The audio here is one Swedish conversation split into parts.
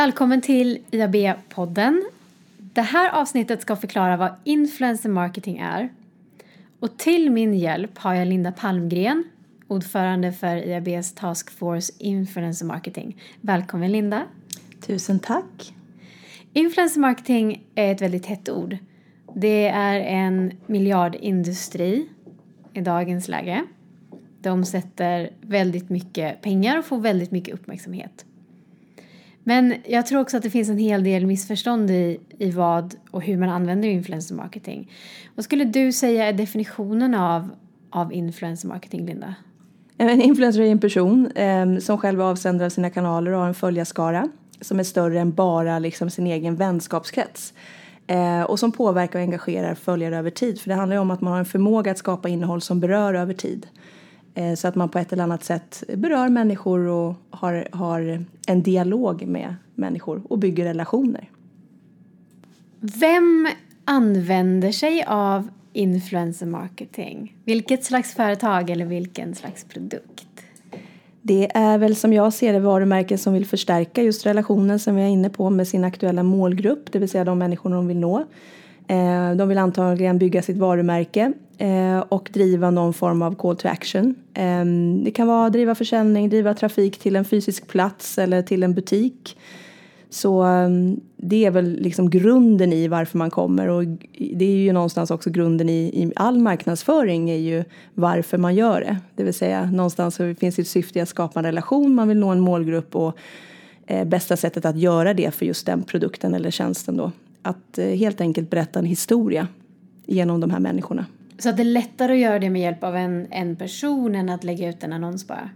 Välkommen till IAB-podden. Det här avsnittet ska förklara vad influencer marketing är. Och till min hjälp har jag Linda Palmgren, ordförande för IABs Task Force Influencer Marketing. Välkommen Linda! Tusen tack! Influencer marketing är ett väldigt hett ord. Det är en miljardindustri i dagens läge. De omsätter väldigt mycket pengar och får väldigt mycket uppmärksamhet. Men jag tror också att det finns en hel del missförstånd i, i vad och hur man använder influencer marketing. Vad skulle du säga är definitionen av, av influencer marketing, Linda? Eh, en influencer är en person eh, som själv är avsändare av sina kanaler och har en följarskara som är större än bara liksom, sin egen vänskapskrets. Eh, och som påverkar och engagerar följare över tid. För det handlar ju om att man har en förmåga att skapa innehåll som berör över tid. Eh, så att man på ett eller annat sätt berör människor och har, har en dialog med människor och bygger relationer. Vem använder sig av influencer marketing? Vilket slags företag eller vilken slags produkt? Det är väl som jag ser det varumärken som vill förstärka just relationen som vi är inne på med sin aktuella målgrupp, det vill säga de människor de vill nå. Eh, de vill antagligen bygga sitt varumärke Eh, och driva någon form av call to action. Ehm, det kan vara driva försäljning, driva trafik till en fysisk plats eller till en butik. Så ehm, det är väl liksom grunden i varför man kommer och det är ju någonstans också grunden i, i all marknadsföring är ju varför man gör det. Det vill säga någonstans så finns det ett syfte att skapa en relation, man vill nå en målgrupp och eh, bästa sättet att göra det för just den produkten eller tjänsten då att eh, helt enkelt berätta en historia genom de här människorna. Så att det är lättare att göra det med hjälp av en, en person än att lägga ut en annons bara?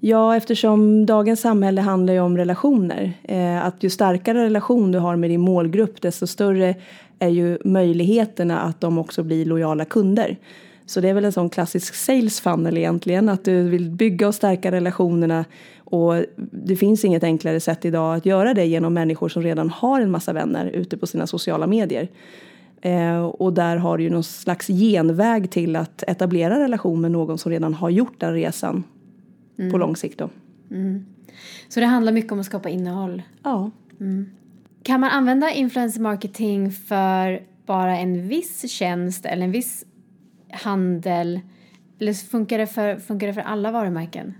Ja, eftersom dagens samhälle handlar ju om relationer. Eh, att ju starkare relation du har med din målgrupp desto större är ju möjligheterna att de också blir lojala kunder. Så det är väl en sån klassisk sales funnel egentligen, att du vill bygga och stärka relationerna och det finns inget enklare sätt idag att göra det genom människor som redan har en massa vänner ute på sina sociala medier. Eh, och där har du ju någon slags genväg till att etablera relation med någon som redan har gjort den resan mm. på lång sikt. Då. Mm. Så det handlar mycket om att skapa innehåll? Ja. Mm. Kan man använda influencer marketing för bara en viss tjänst eller en viss handel? Eller funkar det för, funkar det för alla varumärken?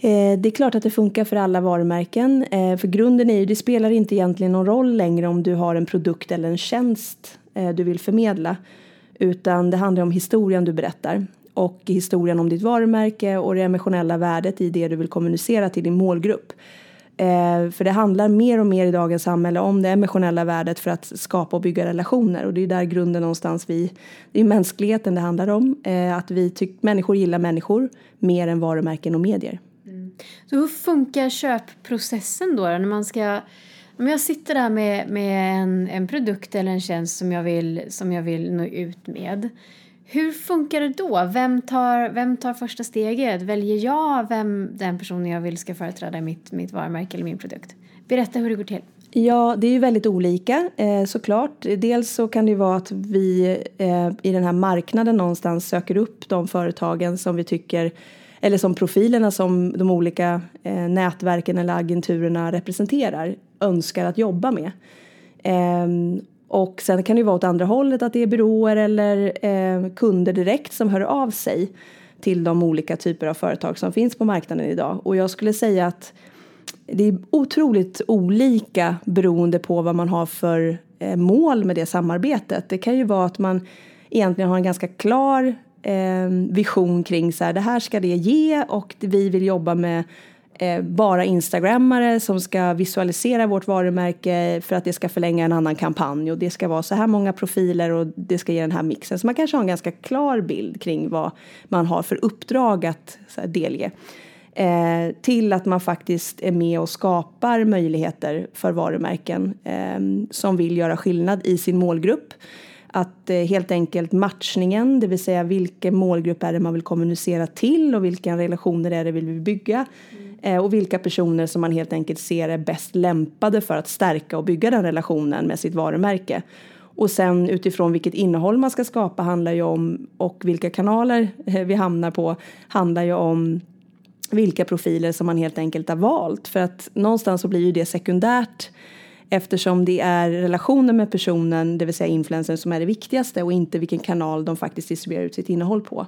Eh, det är klart att det funkar för alla varumärken. Eh, för grunden är ju, det spelar inte egentligen någon roll längre om du har en produkt eller en tjänst eh, du vill förmedla. Utan det handlar om historien du berättar och historien om ditt varumärke och det emotionella värdet i det du vill kommunicera till din målgrupp. Eh, för det handlar mer och mer i dagens samhälle om det emotionella värdet för att skapa och bygga relationer och det är där grunden någonstans vi, det är mänskligheten det handlar om. Eh, att vi tycker människor gillar människor mer än varumärken och medier. Så hur funkar köpprocessen då, när man ska om jag sitter där med, med en, en produkt eller en tjänst som jag, vill, som jag vill nå ut med. Hur funkar det då? Vem tar, vem tar första steget? Väljer jag vem den personen jag vill ska företräda mitt, mitt varumärke eller min produkt? Berätta hur det går till. Ja, det är ju väldigt olika eh, såklart. Dels så kan det ju vara att vi eh, i den här marknaden någonstans söker upp de företagen som vi tycker eller som profilerna som de olika eh, nätverken eller agenturerna representerar önskar att jobba med. Eh, och sen kan det ju vara åt andra hållet att det är byråer eller eh, kunder direkt som hör av sig till de olika typer av företag som finns på marknaden idag. Och jag skulle säga att det är otroligt olika beroende på vad man har för eh, mål med det samarbetet. Det kan ju vara att man egentligen har en ganska klar Eh, vision kring så här, det här ska det ge och vi vill jobba med eh, bara instagrammare som ska visualisera vårt varumärke för att det ska förlänga en annan kampanj och det ska vara så här många profiler och det ska ge den här mixen. Så man kanske har en ganska klar bild kring vad man har för uppdrag att så här, delge. Eh, till att man faktiskt är med och skapar möjligheter för varumärken eh, som vill göra skillnad i sin målgrupp att eh, helt enkelt matchningen, det vill säga vilken målgrupp är det man vill kommunicera till och vilka relationer är det vill vi bygga mm. eh, och vilka personer som man helt enkelt ser är bäst lämpade för att stärka och bygga den relationen med sitt varumärke. Och sen utifrån vilket innehåll man ska skapa handlar ju om och vilka kanaler eh, vi hamnar på handlar ju om vilka profiler som man helt enkelt har valt. För att någonstans så blir ju det sekundärt eftersom det är relationen med personen, det vill säga influencern, som är det viktigaste och inte vilken kanal de faktiskt distribuerar ut sitt innehåll på.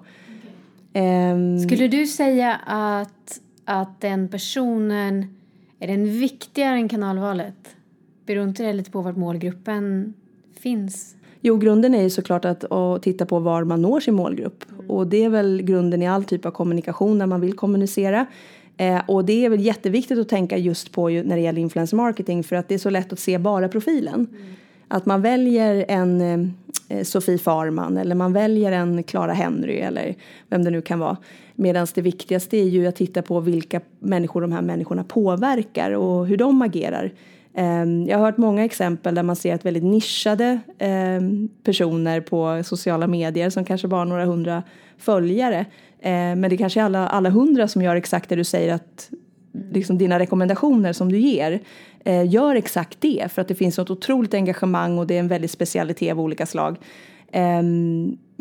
Okay. Um, Skulle du säga att, att den personen är den viktigare än kanalvalet? Beror inte det lite på vart målgruppen finns? Jo, grunden är ju såklart att, att titta på var man når sin målgrupp. Mm. Och det är väl grunden i all typ av kommunikation när man vill kommunicera. Eh, och det är väl jätteviktigt att tänka just på när det gäller influencer marketing för att det är så lätt att se bara profilen. Mm. Att man väljer en eh, Sofie Farman eller man väljer en Clara Henry eller vem det nu kan vara. Medan det viktigaste är ju att titta på vilka människor de här människorna påverkar och hur de agerar. Ehm, jag har hört många exempel där man ser att väldigt nischade ehm, personer på sociala medier som kanske bara har några hundra följare ehm, men det kanske är alla, alla hundra som gör exakt det du säger att liksom dina rekommendationer som du ger eh, gör exakt det för att det finns något otroligt engagemang och det är en väldigt specialitet av olika slag.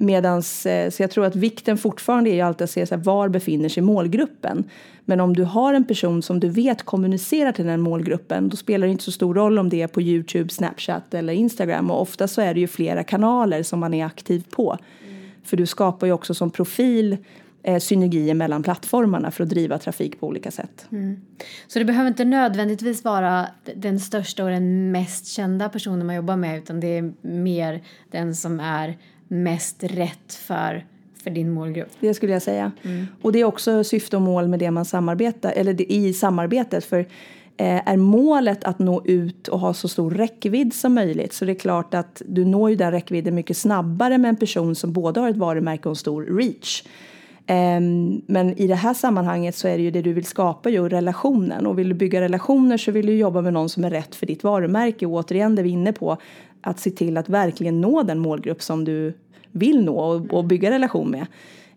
Medans, eh, så jag tror att vikten fortfarande är ju alltid att se så här, var befinner sig målgruppen. Men om du har en person som du vet kommunicerar till den målgruppen då spelar det inte så stor roll om det är på Youtube, Snapchat eller Instagram och ofta så är det ju flera kanaler som man är aktiv på. Mm. För du skapar ju också som profil eh, synergier mellan plattformarna för att driva trafik på olika sätt. Mm. Så det behöver inte nödvändigtvis vara den största och den mest kända personen man jobbar med utan det är mer den som är mest rätt för för din målgrupp. Det skulle jag säga. Mm. Och det är också syfte och mål med det man samarbetar, eller i samarbetet. För eh, är målet att nå ut och ha så stor räckvidd som möjligt så det är klart att du når ju den räckvidden mycket snabbare med en person som både har ett varumärke och en stor reach. Um, men i det här sammanhanget så är det ju det du vill skapa ju relationen och vill du bygga relationer så vill du jobba med någon som är rätt för ditt varumärke och återigen det vi är inne på att se till att verkligen nå den målgrupp som du vill nå och, och bygga relation med.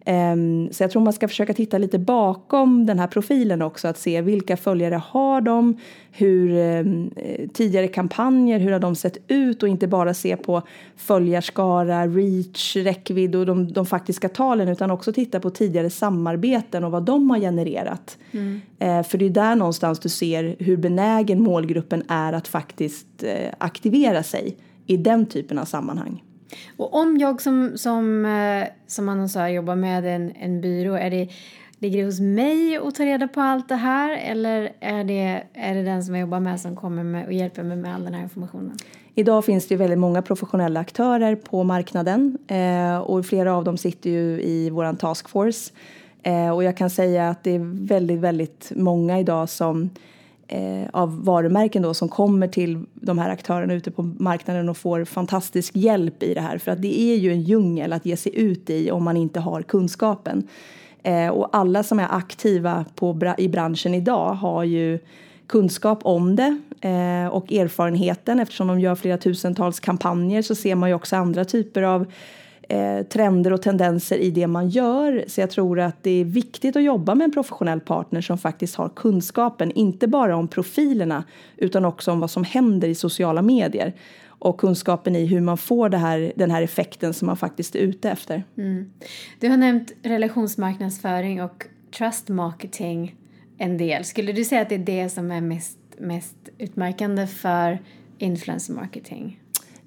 Um, så jag tror man ska försöka titta lite bakom den här profilen också, att se vilka följare har de, hur um, tidigare kampanjer, hur har de sett ut och inte bara se på följarskara, reach, räckvidd och de, de faktiska talen utan också titta på tidigare samarbeten och vad de har genererat. Mm. Uh, för det är där någonstans du ser hur benägen målgruppen är att faktiskt uh, aktivera sig i den typen av sammanhang. Och om jag som, som, eh, som annonsör jobbar med en, en byrå, är det, ligger det hos mig att ta reda på allt det här eller är det, är det den som jag jobbar med som kommer med och hjälper mig med all den här informationen? Idag finns det ju väldigt många professionella aktörer på marknaden eh, och flera av dem sitter ju i våran taskforce. Eh, och jag kan säga att det är väldigt, väldigt många idag som eh, av varumärken då som kommer till de här aktörerna ute på marknaden och får fantastisk hjälp i det här. För att det är ju en djungel att ge sig ut i om man inte har kunskapen. Eh, och alla som är aktiva på, i branschen idag har ju kunskap om det eh, och erfarenheten eftersom de gör flera tusentals kampanjer så ser man ju också andra typer av eh, trender och tendenser i det man gör. Så jag tror att det är viktigt att jobba med en professionell partner som faktiskt har kunskapen, inte bara om profilerna utan också om vad som händer i sociala medier och kunskapen i hur man får det här, den här effekten som man faktiskt är ute efter. Mm. Du har nämnt relationsmarknadsföring och trust marketing en del. Skulle du säga att det är det som är mest, mest utmärkande för influencer marketing?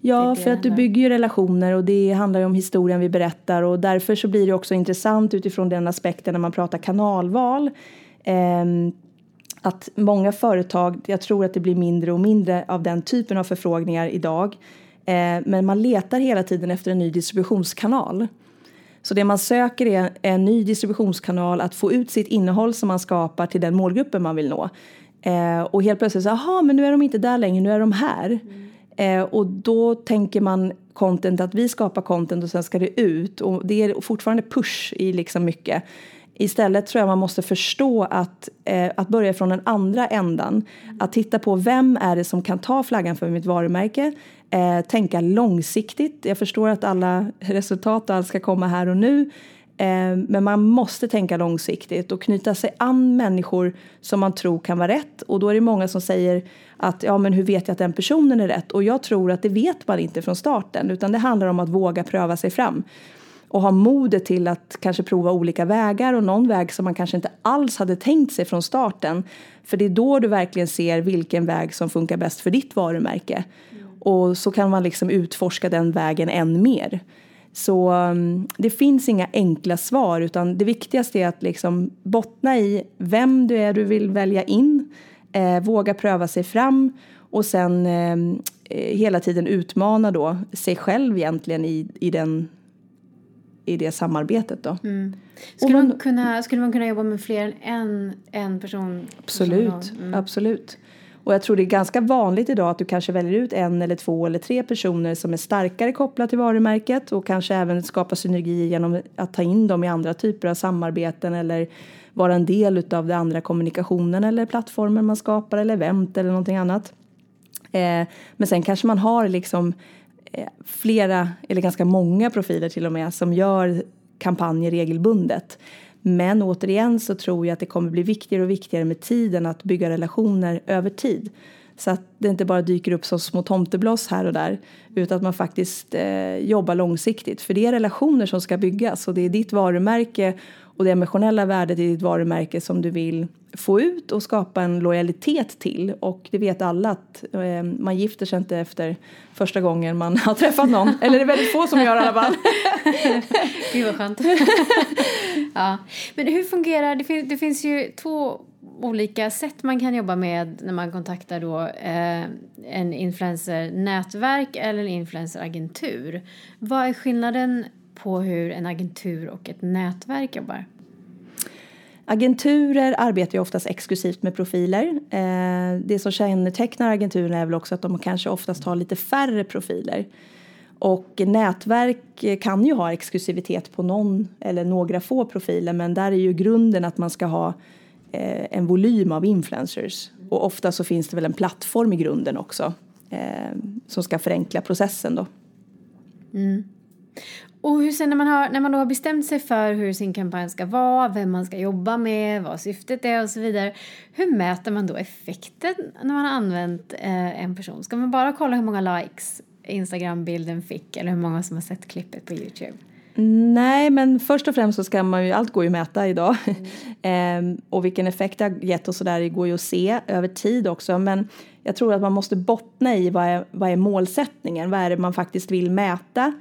Ja, för att du bygger ju relationer och det handlar ju om historien vi berättar och därför så blir det också intressant utifrån den aspekten när man pratar kanalval. Eh, att många företag, jag tror att det blir mindre och mindre av den typen av förfrågningar idag. Eh, men man letar hela tiden efter en ny distributionskanal. Så det man söker är en ny distributionskanal att få ut sitt innehåll som man skapar till den målgruppen man vill nå. Eh, och helt plötsligt så, jaha, men nu är de inte där längre, nu är de här. Mm. Eh, och då tänker man content att vi skapar content och sen ska det ut. Och det är fortfarande push i liksom mycket. Istället tror jag man måste förstå att, eh, att börja från den andra ändan. Att titta på vem är det som kan ta flaggan för mitt varumärke. Eh, tänka långsiktigt. Jag förstår att alla resultat och allt ska komma här och nu. Eh, men man måste tänka långsiktigt och knyta sig an människor som man tror kan vara rätt. Och då är det många som säger att ja, men hur vet jag att den personen är rätt? Och jag tror att det vet man inte från starten utan det handlar om att våga pröva sig fram. och ha modet till att kanske prova olika vägar och någon väg som man kanske inte alls hade tänkt sig från starten. För det är då du verkligen ser vilken väg som funkar bäst för ditt varumärke. Mm. Och så kan man liksom utforska den vägen än mer. Så um, det finns inga enkla svar utan det viktigaste är att liksom bottna i vem du är du vill välja in, eh, våga pröva sig fram och sen ehm, eh, hela tiden utmana då sig själv egentligen i, i, den, i det samarbetet då. Mm. Skulle, man, man, kunna, skulle man kunna jobba med fler än en, en person? Absolut, mm. absolut. Och jag tror det är ganska vanligt idag att du kanske väljer ut en eller två eller tre personer som är starkare kopplat till varumärket och kanske även skapa synergi genom att ta in dem i andra typer av samarbeten eller vara en del av den andra kommunikationen eller plattformen man skapar eller event eller någonting annat. Eh, men sen kanske man har liksom eh, flera eller ganska många profiler till och med som gör kampanjer regelbundet. Men återigen så tror jag att det kommer bli viktigare och viktigare med tiden att bygga relationer över tid. Så att det inte bara dyker upp som små tomtebloss här och där utan att man faktiskt eh, jobbar långsiktigt. För det är relationer som ska byggas och det är ditt varumärke och det emotionella värdet i ditt varumärke som du vill få ut och skapa en lojalitet till. Och det vet alla att eh, man gifter sig inte efter första gången man har träffat någon. Eller det är väldigt få som gör i alla fall. Gud vad skönt. ja. Men hur fungerar, det, fin det finns ju två olika sätt man kan jobba med när man kontaktar då eh, en influencernätverk eller en influenceragentur. Vad är skillnaden på hur en agentur och ett nätverk jobbar? Agenturer arbetar ju oftast exklusivt med profiler. Eh, det som kännetecknar agenturerna är väl också att de kanske oftast har lite färre profiler. Och nätverk kan ju ha exklusivitet på någon eller några få profiler men där är ju grunden att man ska ha eh, en volym av influencers. Och ofta så finns det väl en plattform i grunden också eh, som ska förenkla processen då. Mm. Och hur sen när man, har, när man då har bestämt sig för hur sin kampanj ska vara, vem man ska jobba med, vad syftet är och så vidare. Hur mäter man då effekten när man har använt eh, en person? Ska man bara kolla hur många likes Instagram-bilden fick eller hur många som har sett klippet på Youtube? Nej, men först och främst så ska man ju, allt går ju att mäta idag. Mm. ehm, och vilken effekt det har gett och sådär går ju att se över tid också. Men jag tror att man måste bottna i vad är, vad är målsättningen? Vad är det man faktiskt vill mäta?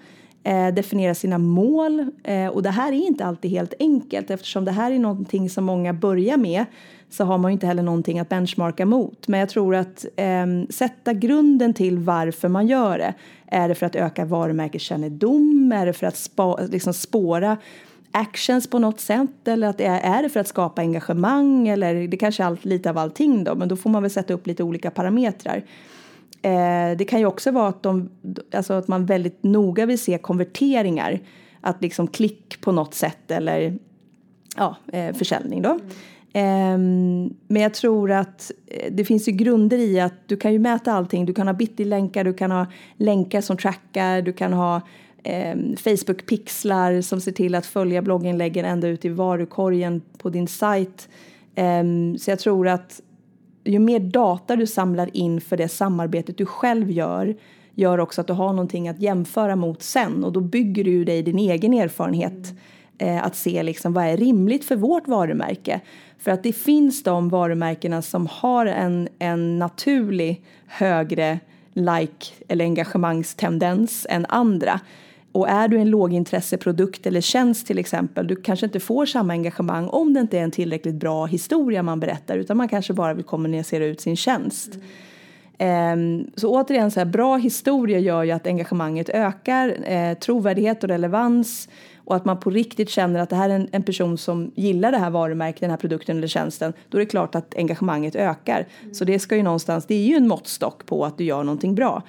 Eh, definiera sina mål. Eh, och det här är inte alltid helt enkelt eftersom det här är någonting som många börjar med så har man inte heller någonting att benchmarka mot. Men jag tror att eh, sätta grunden till varför man gör det. Är det för att öka varumärkeskännedom? Är det för att spa, liksom spåra actions på något sätt eller att det är, är det för att skapa engagemang eller det kanske är allt, lite av allting då men då får man väl sätta upp lite olika parametrar. Eh, det kan ju också vara att, de, alltså att man väldigt noga vill se konverteringar. Att liksom klick på något sätt eller ja, eh, försäljning då. Mm. Eh, men jag tror att eh, det finns ju grunder i att du kan ju mäta allting. Du kan ha bitly-länkar, du kan ha länkar som trackar, du kan ha eh, Facebook-pixlar som ser till att följa blogginläggen ända ut i varukorgen på din sajt. Um, så jag tror att ju mer data du samlar in för det samarbetet du själv gör gör också att du har någonting att jämföra mot sen och då bygger du dig din egen erfarenhet eh, att se liksom vad är rimligt för vårt varumärke. För att det finns de varumärkena som har en, en naturlig högre like eller engagemangstendens än andra. Och är du en lågintresseprodukt eller tjänst till exempel, du kanske inte får samma engagemang om det inte är en tillräckligt bra historia man berättar utan man kanske bara vill kommunicera ut sin tjänst. Mm. Så återigen, så här, bra historia gör ju att engagemanget ökar, eh, trovärdighet och relevans och att man på riktigt känner att det här är en, en, person som gillar det här varumärket, den här produkten eller tjänsten, då är det klart att engagemanget ökar. Mm. Så det ska ju någonstans, det är ju en måttstock på att du gör någonting bra.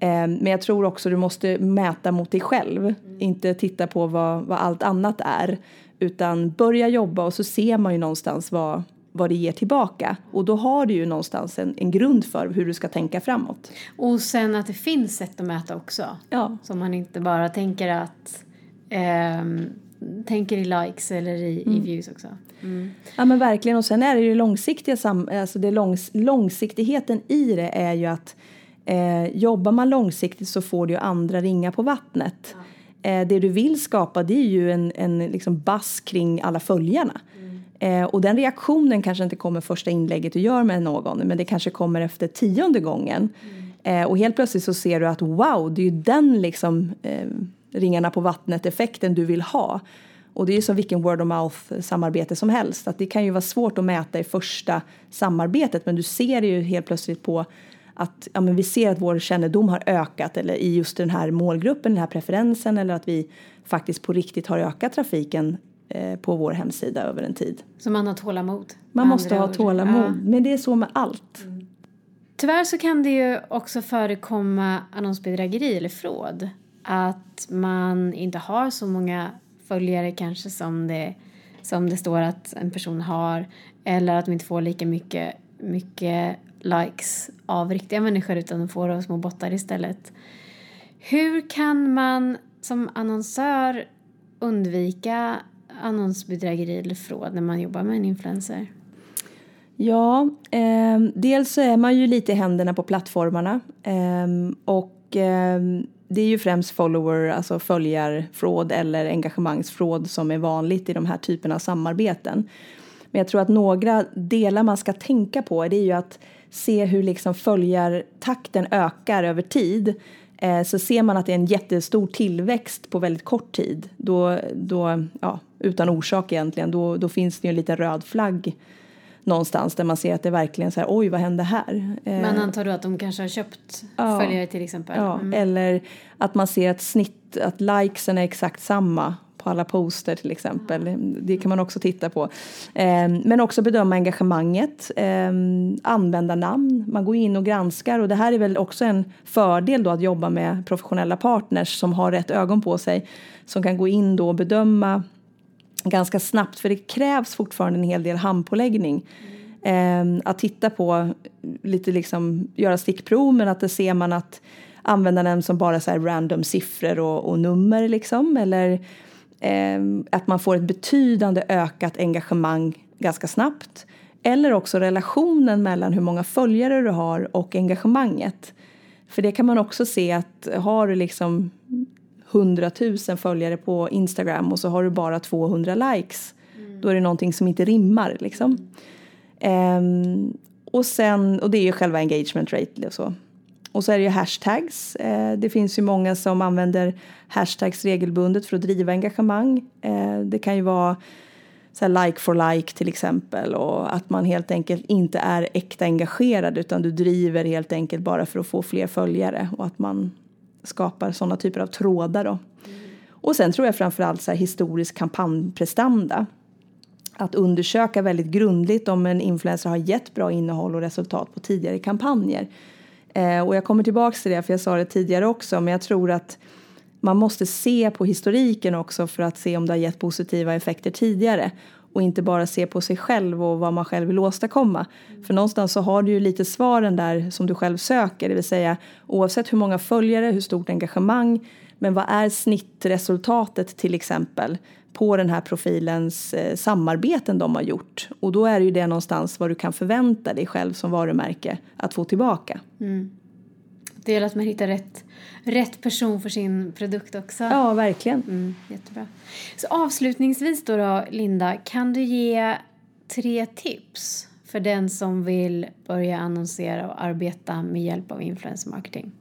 Ehm, men jag tror också du måste mäta mot dig själv, mm. inte titta på vad, vad allt annat är. Utan börja jobba och så ser man ju någonstans vad, vad det ger tillbaka. Och då har du ju någonstans en, en grund för hur du ska tänka framåt. Och sen att det finns sätt att mäta också. Ja. Så man inte bara tänker att eh, tänker i likes eller i, mm. i views också. Mm. Ja men verkligen och sen är det ju långsiktiga, alltså det långs, långsiktigheten i det är ju att Eh, jobbar man långsiktigt så får du ju andra ringa på vattnet. Eh, det du vill skapa det är ju en, en liksom bass kring alla följarna. Eh, och den reaktionen kanske inte kommer första inlägget du gör med någon men det kanske kommer efter tionde gången. Eh, och helt plötsligt så ser du att wow, det är ju den liksom eh, ringarna på vattnet effekten du vill ha. Och det är ju som vilken word of mouth samarbete som helst. Att det kan ju vara svårt att mäta i första samarbetet men du ser det ju helt plötsligt på att ja, men vi ser att vår kännedom har ökat eller i just den här målgruppen, den här preferensen eller att vi faktiskt på riktigt har ökat trafiken eh, på vår hemsida över en tid. Så man har tålamod? Man måste ha tålamod, ja. men det är så med allt. Mm. Tyvärr så kan det ju också förekomma annonsbedrägeri eller fråd. Att man inte har så många följare kanske som det, som det står att en person har eller att de inte får lika mycket, mycket likes av riktiga människor utan de får av små bottar istället. Hur kan man som annonsör undvika annonsbedrägeri eller fråd när man jobbar med en influencer? Ja, eh, dels så är man ju lite i händerna på plattformarna eh, och eh, det är ju främst follower, alltså följarfråd eller engagemangsfråd som är vanligt i de här typerna av samarbeten. Men jag tror att några delar man ska tänka på är det är ju att se hur liksom följartakten ökar över tid eh, så ser man att det är en jättestor tillväxt på väldigt kort tid. Då, då ja, utan orsak egentligen, då, då finns det ju en liten röd flagg någonstans där man ser att det verkligen så här, oj vad hände här? Men eh, antar du att de kanske har köpt ja, följare till exempel? Ja, mm. eller att man ser att snitt, att likesen är exakt samma på alla poster till exempel. Det kan man också titta på. Eh, men också bedöma engagemanget, eh, användarnamn. Man går in och granskar och det här är väl också en fördel då att jobba med professionella partners som har rätt ögon på sig som kan gå in då och bedöma ganska snabbt för det krävs fortfarande en hel del handpåläggning. Mm. Eh, att titta på, lite liksom göra stickprov men att det ser man att användarnamn som bara så random siffror och, och nummer liksom eller eh, att man får ett betydande ökat engagemang ganska snabbt. Eller också relationen mellan hur många följare du har och engagemanget. För det kan man också se att har du liksom 100 000 följare på Instagram och så har du bara 200 likes. Mm. Då är det någonting som inte rimmar liksom. Mm. Um, och sen, och det är ju själva engagement rate och så. Och så är det ju hashtags. Eh, det finns ju många som använder hashtags regelbundet för att driva engagemang. Eh, det kan ju vara så like for like till exempel och att man helt enkelt inte är äkta engagerad utan du driver helt enkelt bara för att få fler följare och att man skapar sådana typer av trådar då. Mm. Och sen tror jag framförallt så här historisk kampanjprestanda. Att undersöka väldigt grundligt om en influencer har gett bra innehåll och resultat på tidigare kampanjer. Eh, och jag kommer tillbaks till det, för jag sa det tidigare också, men jag tror att man måste se på historiken också för att se om det har gett positiva effekter tidigare. Och inte bara se på sig själv och vad man själv vill åstadkomma. För någonstans så har du ju lite svaren där som du själv söker, det vill säga oavsett hur många följare, hur stort engagemang, men vad är snittresultatet till exempel? På den här profilens eh, samarbeten de har gjort. Och då är det ju det någonstans vad du kan förvänta dig själv som varumärke att få tillbaka. Mm. Det gäller att man hittar rätt, rätt person för sin produkt också. Ja, verkligen. Mm, jättebra. Så avslutningsvis då, då, Linda, kan du ge tre tips för den som vill börja annonsera och arbeta med hjälp av influencer marketing?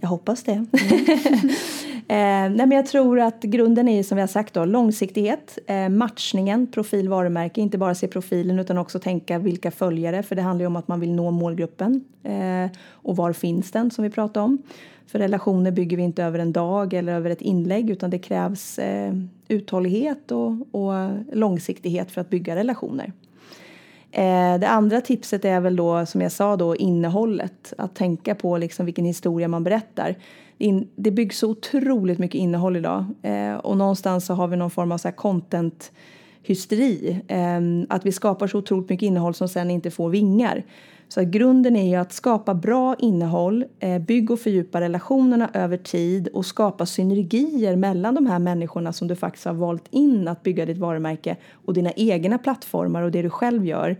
Jag hoppas det. Mm. eh, nej men jag tror att grunden är som vi har sagt då, långsiktighet, eh, matchningen, profil, varumärke, inte bara se profilen utan också tänka vilka följare, för det handlar ju om att man vill nå målgruppen eh, och var finns den som vi pratade om. För relationer bygger vi inte över en dag eller över ett inlägg utan det krävs eh, uthållighet och, och långsiktighet för att bygga relationer. Eh, det andra tipset är väl då som jag sa då innehållet. Att tänka på liksom vilken historia man berättar. In, det byggs så otroligt mycket innehåll idag eh, och någonstans så har vi någon form av så content hysteri. Eh, att vi skapar så otroligt mycket innehåll som sen inte får vingar. Så att grunden är ju att skapa bra innehåll, eh, bygga och fördjupa relationerna över tid och skapa synergier mellan de här människorna som du faktiskt har valt in att bygga ditt varumärke och dina egna plattformar och det du själv gör.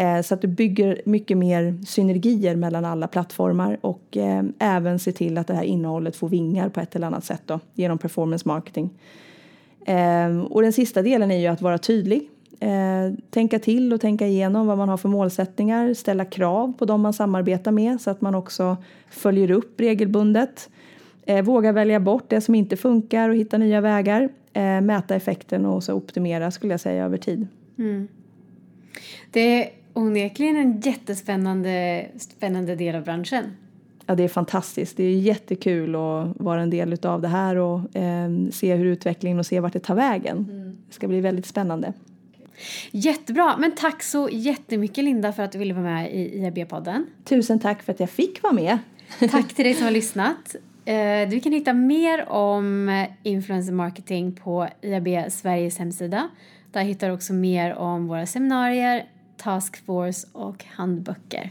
Eh, så att du bygger mycket mer synergier mellan alla plattformar och eh, även se till att det här innehållet får vingar på ett eller annat sätt då, genom performance marketing. Eh, och den sista delen är ju att vara tydlig. Eh, tänka till och tänka igenom vad man har för målsättningar, ställa krav på dem man samarbetar med så att man också följer upp regelbundet. Eh, våga välja bort det som inte funkar och hitta nya vägar. Eh, mäta effekten och så optimera skulle jag säga över tid. Mm. Det onekligen en jättespännande spännande del av branschen. Ja, det är fantastiskt. Det är jättekul att vara en del av det här och eh, se hur utvecklingen och se vart det tar vägen. Mm. Det ska bli väldigt spännande. Jättebra, men tack så jättemycket Linda för att du ville vara med i IAB-podden. Tusen tack för att jag fick vara med. Tack till dig som har lyssnat. Eh, du kan hitta mer om influencer marketing på IAB Sveriges hemsida. Där hittar du också mer om våra seminarier, taskforce och handböcker.